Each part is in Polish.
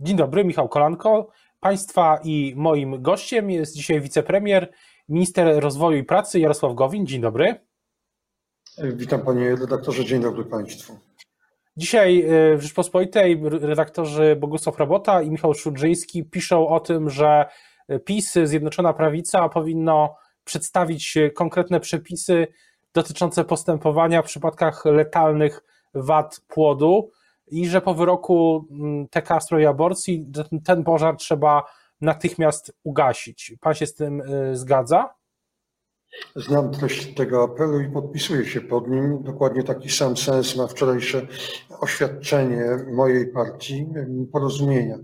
Dzień dobry, Michał Kolanko. Państwa i moim gościem jest dzisiaj wicepremier, minister rozwoju i pracy Jarosław Gowin. Dzień dobry. Witam panie redaktorze, dzień dobry państwu. Dzisiaj w Rzeczpospolitej redaktorzy Bogusław Robota i Michał Szudrzyński piszą o tym, że PiS, Zjednoczona Prawica powinno przedstawić konkretne przepisy dotyczące postępowania w przypadkach letalnych wad płodu i że po wyroku TK w sprawie aborcji ten pożar trzeba natychmiast ugasić. Pan się z tym y, zgadza? Znam treść tego apelu i podpisuję się pod nim. Dokładnie taki sam sens ma wczorajsze oświadczenie mojej partii porozumienia.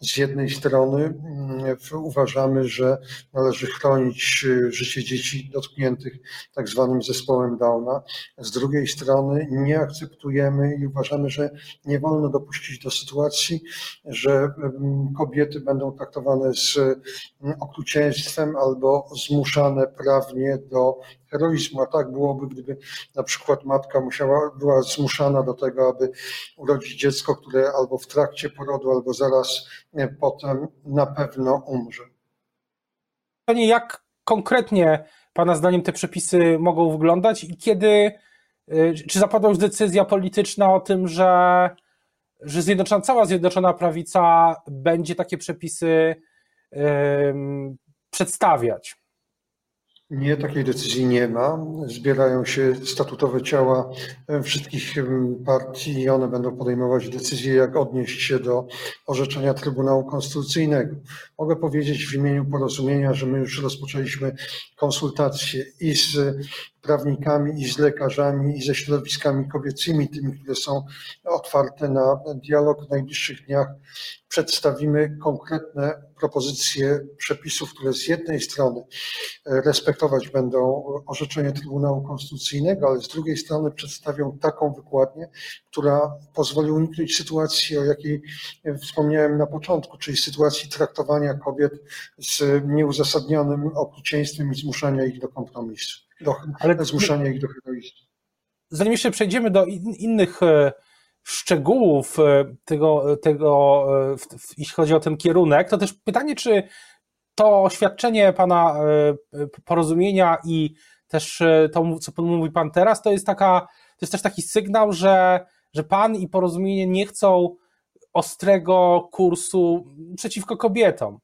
Z jednej strony mm, uważamy, że należy chronić y, życie dzieci dotkniętych tak zwanym zespołem Downa. Z drugiej strony nie akceptujemy i uważamy, że nie wolno dopuścić do sytuacji, że mm, kobiety będą traktowane z mm, okrucieństwem albo zmuszane prawnie do heroizmu, a tak byłoby, gdyby na przykład matka musiała, była zmuszana do tego, aby urodzić dziecko, które albo w trakcie porodu, albo zaraz potem na pewno umrze. Panie, jak konkretnie Pana zdaniem te przepisy mogą wyglądać i kiedy, y, czy zapadła już decyzja polityczna o tym, że, że zjednoczona, cała Zjednoczona Prawica będzie takie przepisy przedstawiać? Nie, takiej decyzji nie ma. Zbierają się statutowe ciała wszystkich partii i one będą podejmować decyzje, jak odnieść się do orzeczenia Trybunału Konstytucyjnego. Mogę powiedzieć w imieniu porozumienia, że my już rozpoczęliśmy konsultacje i z prawnikami, i z lekarzami, i ze środowiskami kobiecymi, tymi, które są otwarte na dialog w najbliższych dniach. Przedstawimy konkretne propozycje przepisów, które z jednej strony respektować będą orzeczenie Trybunału Konstytucyjnego, ale z drugiej strony przedstawią taką wykładnię, która pozwoli uniknąć sytuacji, o jakiej wspomniałem na początku, czyli sytuacji traktowania kobiet z nieuzasadnionym okrucieństwem i zmuszania ich do kompromisu do, Ale zmuszania ich do heroizmu. Zanim jeszcze przejdziemy do in, innych e, szczegółów e, tego, tego e, jeśli chodzi o ten kierunek, to też pytanie, czy to oświadczenie pana porozumienia i też to, co mówi pan teraz, to jest taka, to jest też taki sygnał, że, że pan i porozumienie nie chcą ostrego kursu przeciwko kobietom.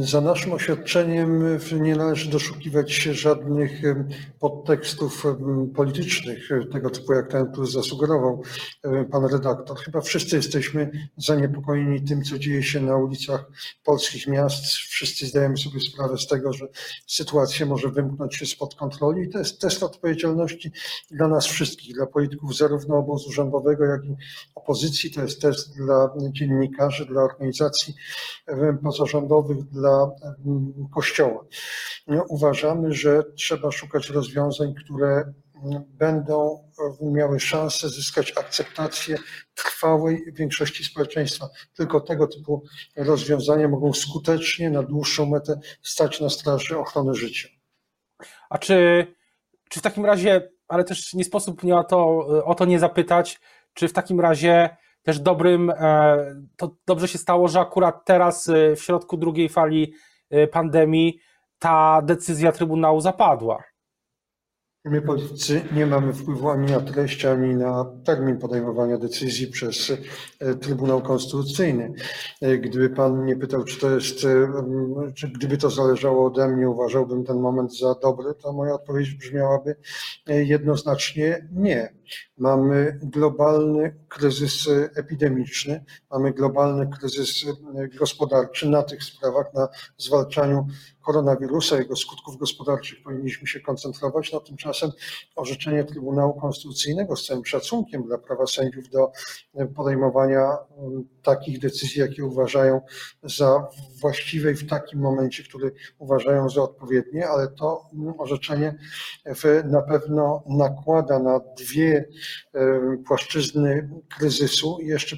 Za naszym oświadczeniem nie należy doszukiwać się żadnych podtekstów politycznych, tego typu jak ten, który zasugerował pan redaktor. Chyba wszyscy jesteśmy zaniepokojeni tym, co dzieje się na ulicach polskich miast. Wszyscy zdajemy sobie sprawę z tego, że sytuacja może wymknąć się spod kontroli i to jest test odpowiedzialności dla nas wszystkich, dla polityków zarówno obozu rządowego, jak i opozycji. To jest test dla dziennikarzy, dla organizacji pozarządowych, dla Kościoła. Uważamy, że trzeba szukać rozwiązań, które będą miały szansę zyskać akceptację trwałej większości społeczeństwa. Tylko tego typu rozwiązania mogą skutecznie na dłuższą metę stać na straży ochrony życia. A czy, czy w takim razie, ale też nie sposób mnie o to, o to nie zapytać, czy w takim razie też dobrym, e, to dobrze się stało, że akurat teraz e, w środku drugiej fali e, pandemii ta decyzja Trybunału zapadła. My politycy nie mamy wpływu ani na treść, ani na termin podejmowania decyzji przez Trybunał Konstytucyjny. Gdyby pan mnie pytał, czy to jest, czy gdyby to zależało ode mnie, uważałbym ten moment za dobry, to moja odpowiedź brzmiałaby jednoznacznie nie. Mamy globalny kryzys epidemiczny, mamy globalny kryzys gospodarczy. Na tych sprawach, na zwalczaniu koronawirusa, jego skutków gospodarczych powinniśmy się koncentrować. No tymczasem orzeczenie Trybunału Konstytucyjnego z całym szacunkiem dla prawa sędziów do podejmowania takich decyzji, jakie uważają za właściwe i w takim momencie, który uważają za odpowiednie, ale to orzeczenie na pewno nakłada na dwie płaszczyzny kryzysu i jeszcze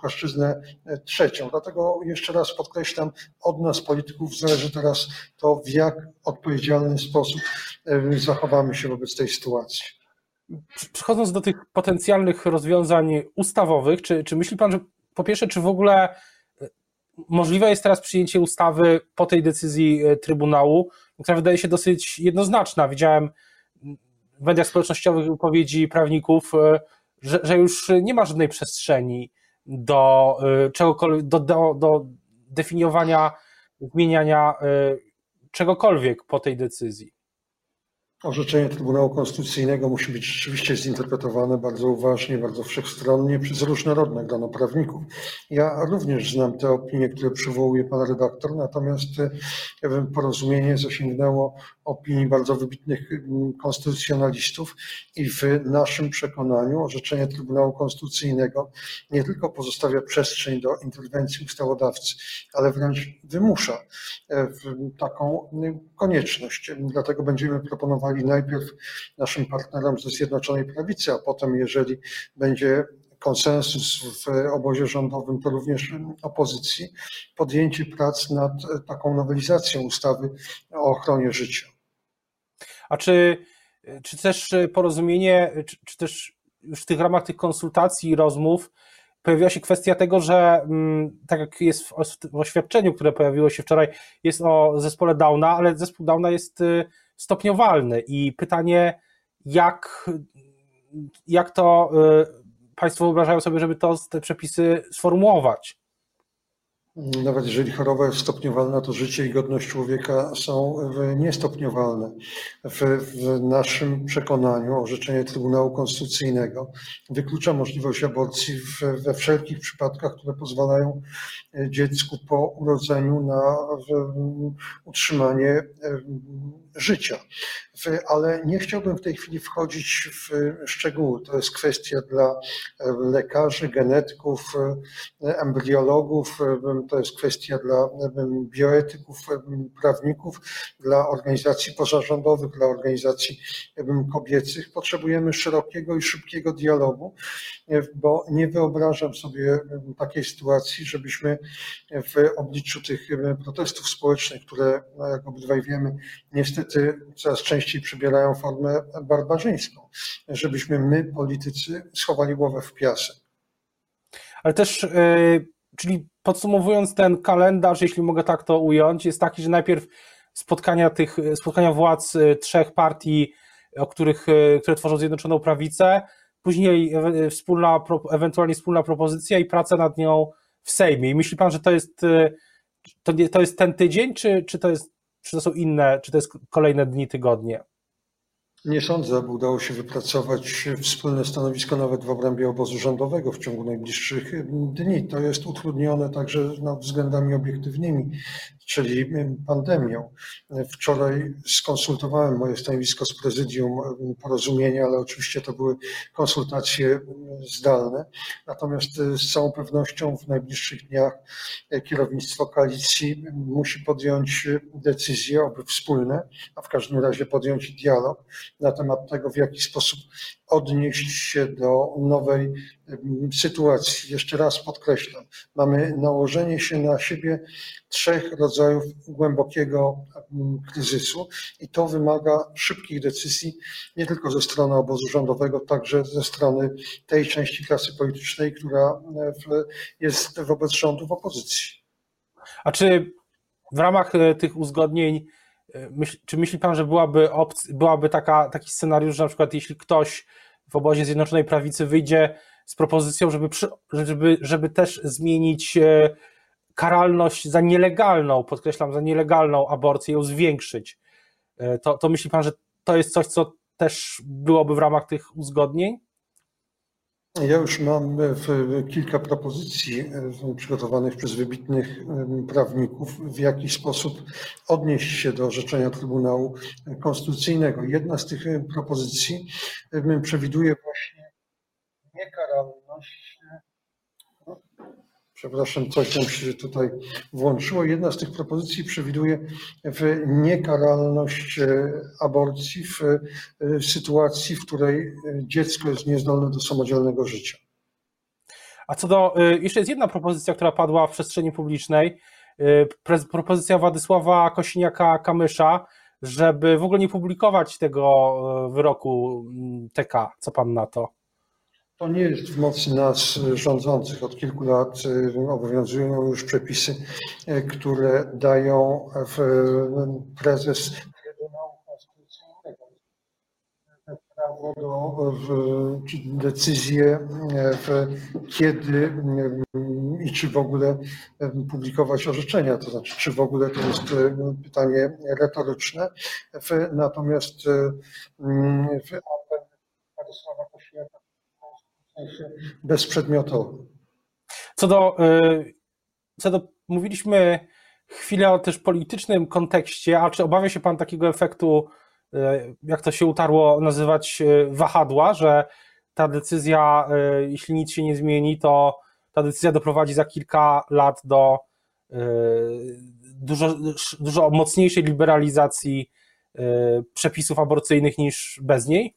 płaszczyznę trzecią. Dlatego jeszcze raz podkreślam, od nas polityków zależy teraz to, w jak odpowiedzialny sposób zachowamy się wobec tej sytuacji. Przechodząc do tych potencjalnych rozwiązań ustawowych, czy, czy myśli Pan, że po pierwsze, czy w ogóle e, możliwe jest teraz przyjęcie ustawy po tej decyzji e, Trybunału, która wydaje się dosyć jednoznaczna. Widziałem w mediach społecznościowych wypowiedzi prawników, e, że, że już nie ma żadnej przestrzeni do czegokolwiek, do, do, do definiowania, zmieniania czegokolwiek po tej decyzji. Orzeczenie Trybunału Konstytucyjnego musi być rzeczywiście zinterpretowane bardzo uważnie, bardzo wszechstronnie przez różnorodnych grono prawników. Ja również znam te opinie, które przywołuje pan redaktor, natomiast e, porozumienie zasięgnęło opinii bardzo wybitnych mm, konstytucjonalistów i w naszym przekonaniu orzeczenie Trybunału Konstytucyjnego nie tylko pozostawia przestrzeń do interwencji ustawodawcy, ale wręcz wymusza e, taką konieczność. Dlatego będziemy proponowali najpierw naszym partnerom ze Zjednoczonej Prawicy, a potem, jeżeli będzie konsensus w obozie rządowym, to również opozycji, podjęcie prac nad taką nowelizacją ustawy o ochronie życia. A czy, czy też porozumienie, czy, czy też już w tych ramach tych konsultacji i rozmów pojawiła się kwestia tego, że mm, tak jak jest w oświadczeniu, które pojawiło się wczoraj, jest o zespole Downa, ale zespół Downa jest y, stopniowalny i pytanie, jak, jak to y, Państwo wyobrażają sobie, żeby to, te przepisy sformułować? Nawet jeżeli choroba jest stopniowalna, to życie i godność człowieka są niestopniowalne. W, w naszym przekonaniu orzeczenie Trybunału Konstytucyjnego wyklucza możliwość aborcji w, we wszelkich przypadkach, które pozwalają e, dziecku po urodzeniu na utrzymanie życia. Ale nie chciałbym w tej chwili wchodzić w szczegóły. To jest kwestia dla e, lekarzy, genetyków, e, embriologów, to jest kwestia dla bioetyków, prawników, dla organizacji pozarządowych, dla organizacji kobiecych. Potrzebujemy szerokiego i szybkiego dialogu, e, bo nie wyobrażam sobie takiej sytuacji, żebyśmy w obliczu tych protestów społecznych, które, no, jak obydwaj wiemy, niestety coraz częściej przybierają formę barbarzyńską, żebyśmy my, politycy, schowali głowę w piasek. Ale też, yy, czyli podsumowując ten kalendarz, jeśli mogę tak to ująć, jest taki, że najpierw spotkania tych, spotkania władz y, trzech partii, o których, y, które tworzą Zjednoczoną Prawicę, później wspólna, ewentualnie wspólna propozycja i praca nad nią w Sejmie. I myśli pan, że to jest, y, to, to jest ten tydzień, czy, czy to jest, czy to są inne, czy to jest kolejne dni, tygodnie? Nie sądzę, aby udało się wypracować wspólne stanowisko nawet w obrębie obozu rządowego w ciągu najbliższych dni. To jest utrudnione także względami obiektywnymi czyli pandemią. Wczoraj skonsultowałem moje stanowisko z prezydium porozumienia, ale oczywiście to były konsultacje zdalne. Natomiast e, z całą pewnością w najbliższych dniach e, kierownictwo koalicji musi podjąć decyzje, oby wspólne, a w każdym razie podjąć dialog na temat tego, w jaki sposób odnieść się do nowej sytuacji. Jeszcze raz podkreślam, mamy nałożenie się na siebie trzech rodzajów głębokiego kryzysu i to wymaga szybkich decyzji, nie tylko ze strony obozu rządowego, także ze strony tej części klasy politycznej, która jest wobec rządu w opozycji. A czy w ramach e, tych uzgodnień e, czy myśli pan, że byłaby, opc- byłaby taka, taki scenariusz, że na przykład jeśli ktoś w obozie Zjednoczonej Prawicy wyjdzie z propozycją, żeby, żeby, żeby też zmienić e, karalność za nielegalną, podkreślam, za nielegalną aborcję, ją zwiększyć, e, to, to myśli pan, że to jest coś, co też byłoby w ramach tych uzgodnień? Ja już mam kilka propozycji przygotowanych przez wybitnych prawników, w jaki sposób odnieść się do orzeczenia Trybunału Konstytucyjnego. Jedna z tych propozycji przewiduje właśnie niekaralność Przepraszam, coś nam się tutaj włączyło. Jedna z tych propozycji przewiduje niekaralność e, aborcji w e, sytuacji, w której dziecko jest niezdolne do samodzielnego życia. A co do, e, jeszcze jest jedna propozycja, która padła w przestrzeni publicznej, propozycja Władysława Kosiniaka-Kamysza, żeby w ogóle nie publikować tego wyroku TK. Co pan na to? To nie jest w mocy nas rządzących. Od kilku lat obowiązują już przepisy, które dają prezes Trybunału Konstytucyjnego prawo do decyzję, kiedy i czy w ogóle publikować orzeczenia, to znaczy, czy w ogóle to jest pytanie retoryczne. Natomiast bezprzedmiotowy. Co do, co do, mówiliśmy chwilę o też politycznym kontekście, a czy obawia się Pan takiego efektu, jak to się utarło nazywać, wahadła, że ta decyzja, jeśli nic się nie zmieni, to ta decyzja doprowadzi za kilka lat do dużo, dużo mocniejszej liberalizacji przepisów aborcyjnych niż bez niej?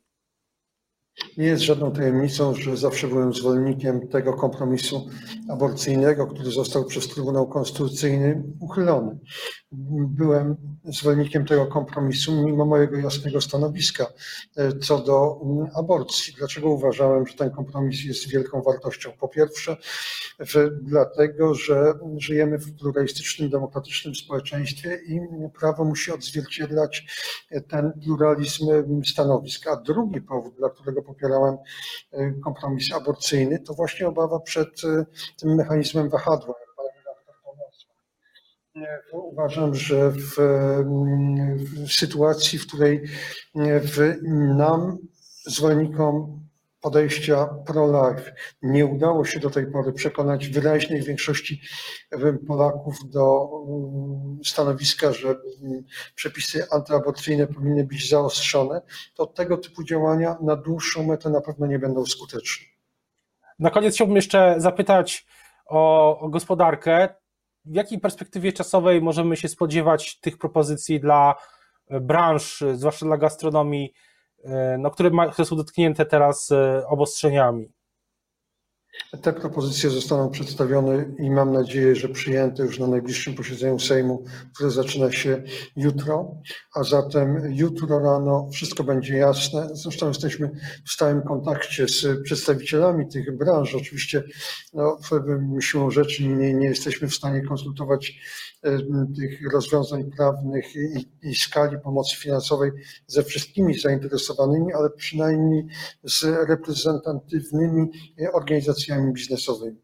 Nie jest żadną tajemnicą, że zawsze byłem zwolennikiem tego kompromisu aborcyjnego, który został przez Trybunał Konstytucyjny uchylony. Byłem zwolennikiem tego kompromisu, mimo mojego jasnego stanowiska e, co do mm, aborcji. Dlaczego uważałem, że ten kompromis jest wielką wartością? Po pierwsze, dlatego, że żyjemy w pluralistycznym, demokratycznym społeczeństwie i prawo musi odzwierciedlać ten pluralizm stanowisk. A drugi powód, dla którego popierałem e, kompromis aborcyjny, to właśnie obawa przed e, tym mechanizmem wahadła. Uważam, że w, w sytuacji, w której w nam, zwolennikom podejścia pro-life nie udało się do tej pory przekonać wyraźnej większości Polaków do stanowiska, że przepisy antyaborcyjne powinny być zaostrzone, to tego typu działania na dłuższą metę na pewno nie będą skuteczne. Na koniec chciałbym jeszcze zapytać o, o gospodarkę. W jakiej perspektywie czasowej możemy się spodziewać tych propozycji dla branż, zwłaszcza dla gastronomii, no, które, ma, które są dotknięte teraz e, obostrzeniami? Te propozycje zostaną przedstawione i mam nadzieję, że przyjęte już na najbliższym posiedzeniu Sejmu, które zaczyna się jutro. A zatem jutro rano wszystko będzie jasne. Zresztą jesteśmy w stałym kontakcie z przedstawicielami tych branż. Oczywiście no, siłą rzeczy nie, nie jesteśmy w stanie konsultować e, tych rozwiązań prawnych i, i skali pomocy finansowej ze wszystkimi zainteresowanymi, ale przynajmniej z reprezentatywnymi organizacjami organizacjami biznesowymi.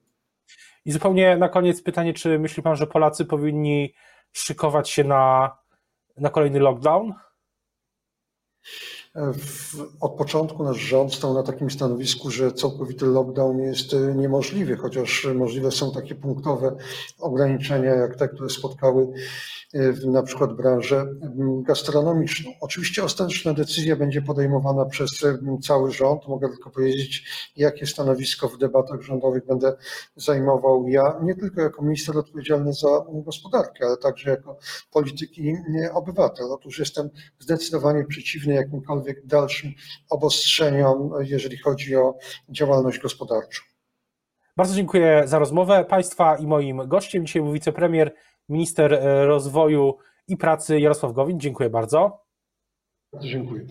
I zupełnie na koniec pytanie, czy myśli Pan, że Polacy powinni szykować się na, na kolejny lockdown? Od początku nasz rząd stał na takim stanowisku, że całkowity lockdown jest e, niemożliwy, chociaż możliwe są takie punktowe ograniczenia, jak te, które spotkały e, na przykład branżę gastronomiczną. Oczywiście ostateczna decyzja będzie podejmowana przez cały rząd. Mogę tylko powiedzieć, jakie stanowisko w debatach rządowych będę zajmował ja, nie tylko jako minister odpowiedzialny za gospodarkę, ale także jako polityk i obywatel. Otóż jestem zdecydowanie przeciwny jakimkolwiek dalszym obostrzeniom, jeżeli chodzi o działalność gospodarczą. Bardzo dziękuję za rozmowę. Państwa i moim gościem dzisiaj był wicepremier, minister rozwoju i pracy Jarosław Gowin. Dziękuję bardzo. Bardzo dziękuję.